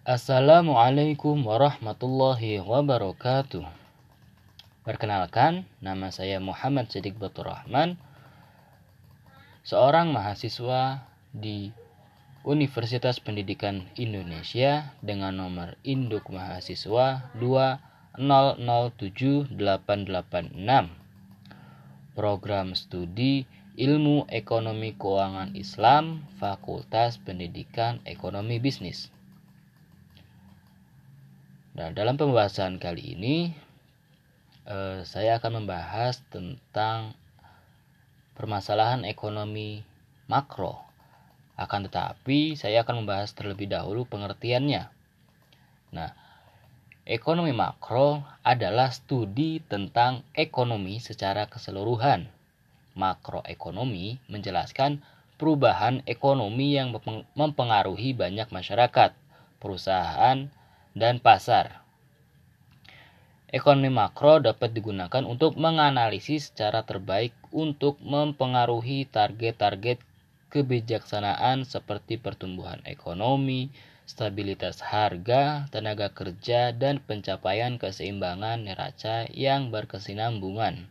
Assalamualaikum warahmatullahi wabarakatuh. Perkenalkan, nama saya Muhammad Siddiq Batur Rahman, seorang mahasiswa di Universitas Pendidikan Indonesia dengan nomor induk mahasiswa 2007886. Program studi Ilmu Ekonomi Keuangan Islam, Fakultas Pendidikan Ekonomi Bisnis. Nah, dalam pembahasan kali ini eh, saya akan membahas tentang permasalahan ekonomi makro. Akan tetapi, saya akan membahas terlebih dahulu pengertiannya. Nah, ekonomi makro adalah studi tentang ekonomi secara keseluruhan. Makroekonomi menjelaskan perubahan ekonomi yang mempengaruhi banyak masyarakat, perusahaan, dan pasar. Ekonomi makro dapat digunakan untuk menganalisis secara terbaik untuk mempengaruhi target-target kebijaksanaan seperti pertumbuhan ekonomi, stabilitas harga, tenaga kerja, dan pencapaian keseimbangan neraca yang berkesinambungan.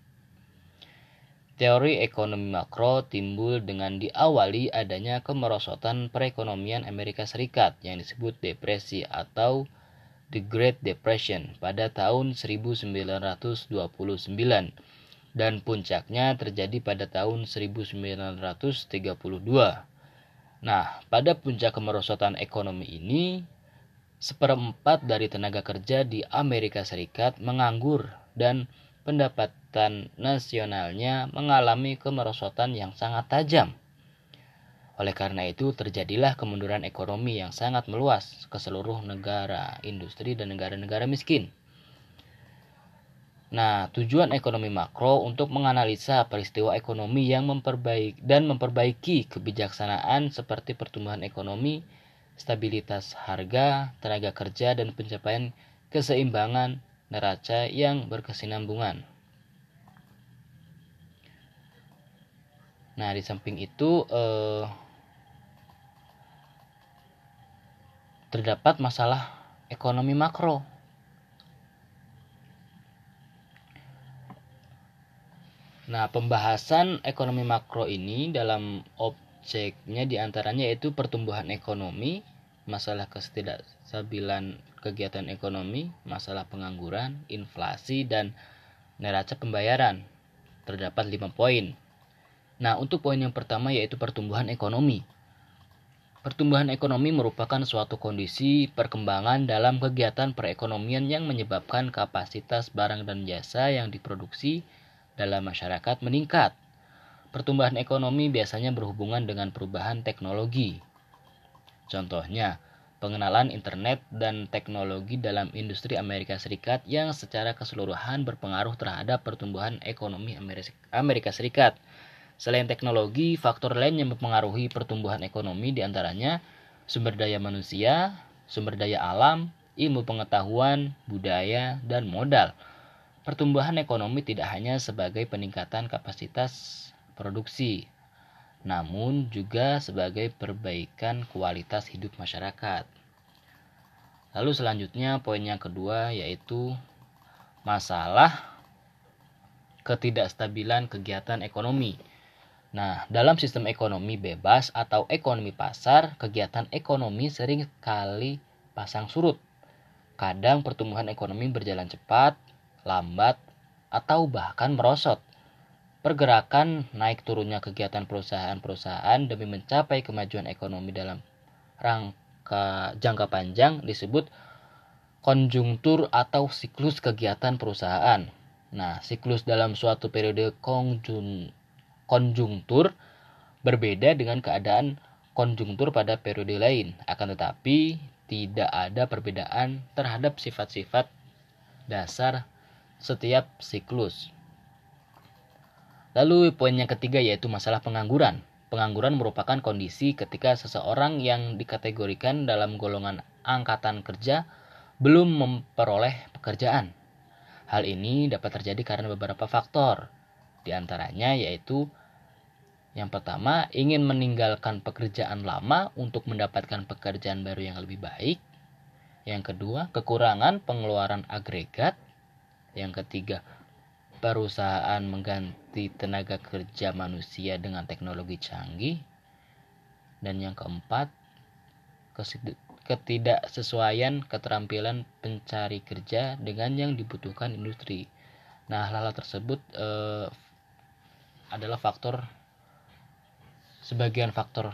Teori ekonomi makro timbul dengan diawali adanya kemerosotan perekonomian Amerika Serikat yang disebut depresi atau The Great Depression pada tahun 1929 dan puncaknya terjadi pada tahun 1932. Nah, pada puncak kemerosotan ekonomi ini, seperempat dari tenaga kerja di Amerika Serikat menganggur dan pendapatan nasionalnya mengalami kemerosotan yang sangat tajam. Oleh karena itu, terjadilah kemunduran ekonomi yang sangat meluas ke seluruh negara, industri, dan negara-negara miskin. Nah, tujuan ekonomi makro untuk menganalisa peristiwa ekonomi yang memperbaiki dan memperbaiki kebijaksanaan seperti pertumbuhan ekonomi, stabilitas harga, tenaga kerja, dan pencapaian keseimbangan neraca yang berkesinambungan. Nah, di samping itu, eh, terdapat masalah ekonomi makro. Nah, pembahasan ekonomi makro ini dalam objeknya di antaranya yaitu pertumbuhan ekonomi, masalah ketidakstabilan kegiatan ekonomi, masalah pengangguran, inflasi, dan neraca pembayaran. Terdapat lima poin. Nah, untuk poin yang pertama yaitu pertumbuhan ekonomi. Pertumbuhan ekonomi merupakan suatu kondisi perkembangan dalam kegiatan perekonomian yang menyebabkan kapasitas barang dan jasa yang diproduksi dalam masyarakat meningkat. Pertumbuhan ekonomi biasanya berhubungan dengan perubahan teknologi. Contohnya, pengenalan internet dan teknologi dalam industri Amerika Serikat yang secara keseluruhan berpengaruh terhadap pertumbuhan ekonomi Amerika Serikat Selain teknologi, faktor lain yang mempengaruhi pertumbuhan ekonomi di antaranya sumber daya manusia, sumber daya alam, ilmu pengetahuan, budaya, dan modal. Pertumbuhan ekonomi tidak hanya sebagai peningkatan kapasitas produksi, namun juga sebagai perbaikan kualitas hidup masyarakat. Lalu selanjutnya poin yang kedua yaitu masalah ketidakstabilan kegiatan ekonomi. Nah, dalam sistem ekonomi bebas atau ekonomi pasar, kegiatan ekonomi sering kali pasang surut. Kadang pertumbuhan ekonomi berjalan cepat, lambat, atau bahkan merosot. Pergerakan naik turunnya kegiatan perusahaan-perusahaan demi mencapai kemajuan ekonomi dalam rangka jangka panjang disebut konjungtur atau siklus kegiatan perusahaan. Nah, siklus dalam suatu periode konjung konjungtur berbeda dengan keadaan konjungtur pada periode lain. Akan tetapi, tidak ada perbedaan terhadap sifat-sifat dasar setiap siklus. Lalu poin yang ketiga yaitu masalah pengangguran. Pengangguran merupakan kondisi ketika seseorang yang dikategorikan dalam golongan angkatan kerja belum memperoleh pekerjaan. Hal ini dapat terjadi karena beberapa faktor, di antaranya yaitu yang pertama, ingin meninggalkan pekerjaan lama untuk mendapatkan pekerjaan baru yang lebih baik. Yang kedua, kekurangan pengeluaran agregat. Yang ketiga, perusahaan mengganti tenaga kerja manusia dengan teknologi canggih. Dan yang keempat, ketidaksesuaian keterampilan pencari kerja dengan yang dibutuhkan industri. Nah, hal-hal tersebut eh, adalah faktor sebagian faktor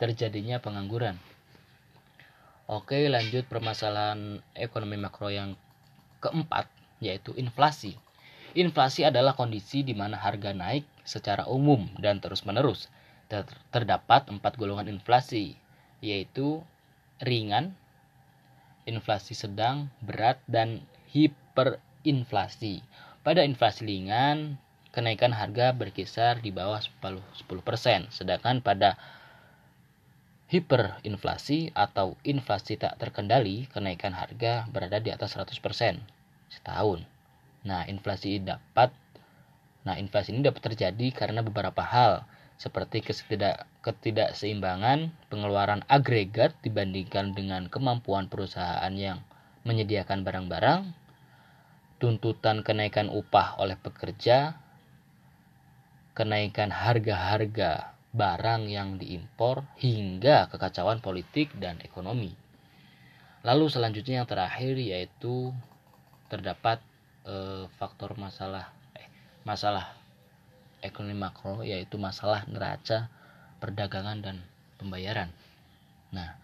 terjadinya pengangguran. Oke, lanjut permasalahan ekonomi makro yang keempat, yaitu inflasi. Inflasi adalah kondisi di mana harga naik secara umum dan terus-menerus. Terdapat empat golongan inflasi, yaitu ringan, inflasi sedang, berat, dan hiperinflasi. Pada inflasi ringan, kenaikan harga berkisar di bawah 10%, sedangkan pada hiperinflasi atau inflasi tak terkendali, kenaikan harga berada di atas 100% setahun. Nah, inflasi dapat Nah, inflasi ini dapat terjadi karena beberapa hal seperti ketidak, ketidakseimbangan pengeluaran agregat dibandingkan dengan kemampuan perusahaan yang menyediakan barang-barang, tuntutan kenaikan upah oleh pekerja, kenaikan harga-harga barang yang diimpor hingga kekacauan politik dan ekonomi. Lalu selanjutnya yang terakhir yaitu terdapat e, faktor masalah eh, masalah ekonomi makro yaitu masalah neraca perdagangan dan pembayaran. Nah,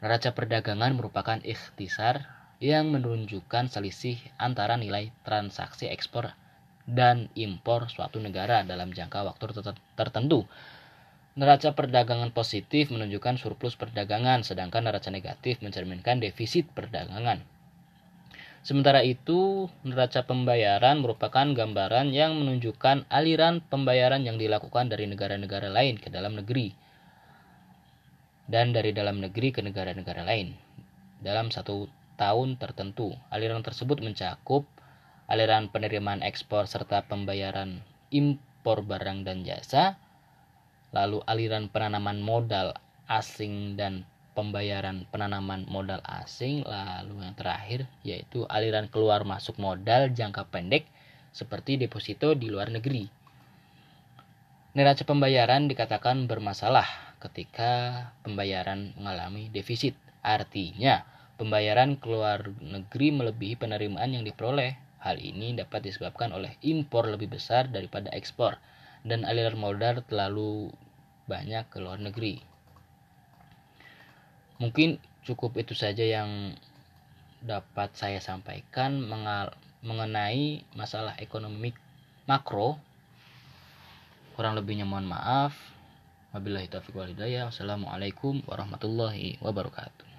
neraca perdagangan merupakan ikhtisar yang menunjukkan selisih antara nilai transaksi ekspor dan impor suatu negara dalam jangka waktu tertentu Neraca perdagangan positif menunjukkan surplus perdagangan, sedangkan neraca negatif mencerminkan defisit perdagangan. Sementara itu, neraca pembayaran merupakan gambaran yang menunjukkan aliran pembayaran yang dilakukan dari negara-negara lain ke dalam negeri dan dari dalam negeri ke negara-negara lain dalam satu tahun tertentu. Aliran tersebut mencakup aliran penerimaan ekspor serta pembayaran impor barang dan jasa, lalu aliran penanaman modal asing dan pembayaran penanaman modal asing, lalu yang terakhir yaitu aliran keluar masuk modal jangka pendek seperti deposito di luar negeri. Neraca pembayaran dikatakan bermasalah ketika pembayaran mengalami defisit. Artinya, pembayaran keluar negeri melebihi penerimaan yang diperoleh. Hal ini dapat disebabkan oleh impor lebih besar daripada ekspor dan aliran modal terlalu banyak ke luar negeri. Mungkin cukup itu saja yang dapat saya sampaikan mengenai masalah ekonomi makro. Kurang lebihnya mohon maaf. Wabillahi taufiq wal hidayah. Wassalamualaikum warahmatullahi wabarakatuh.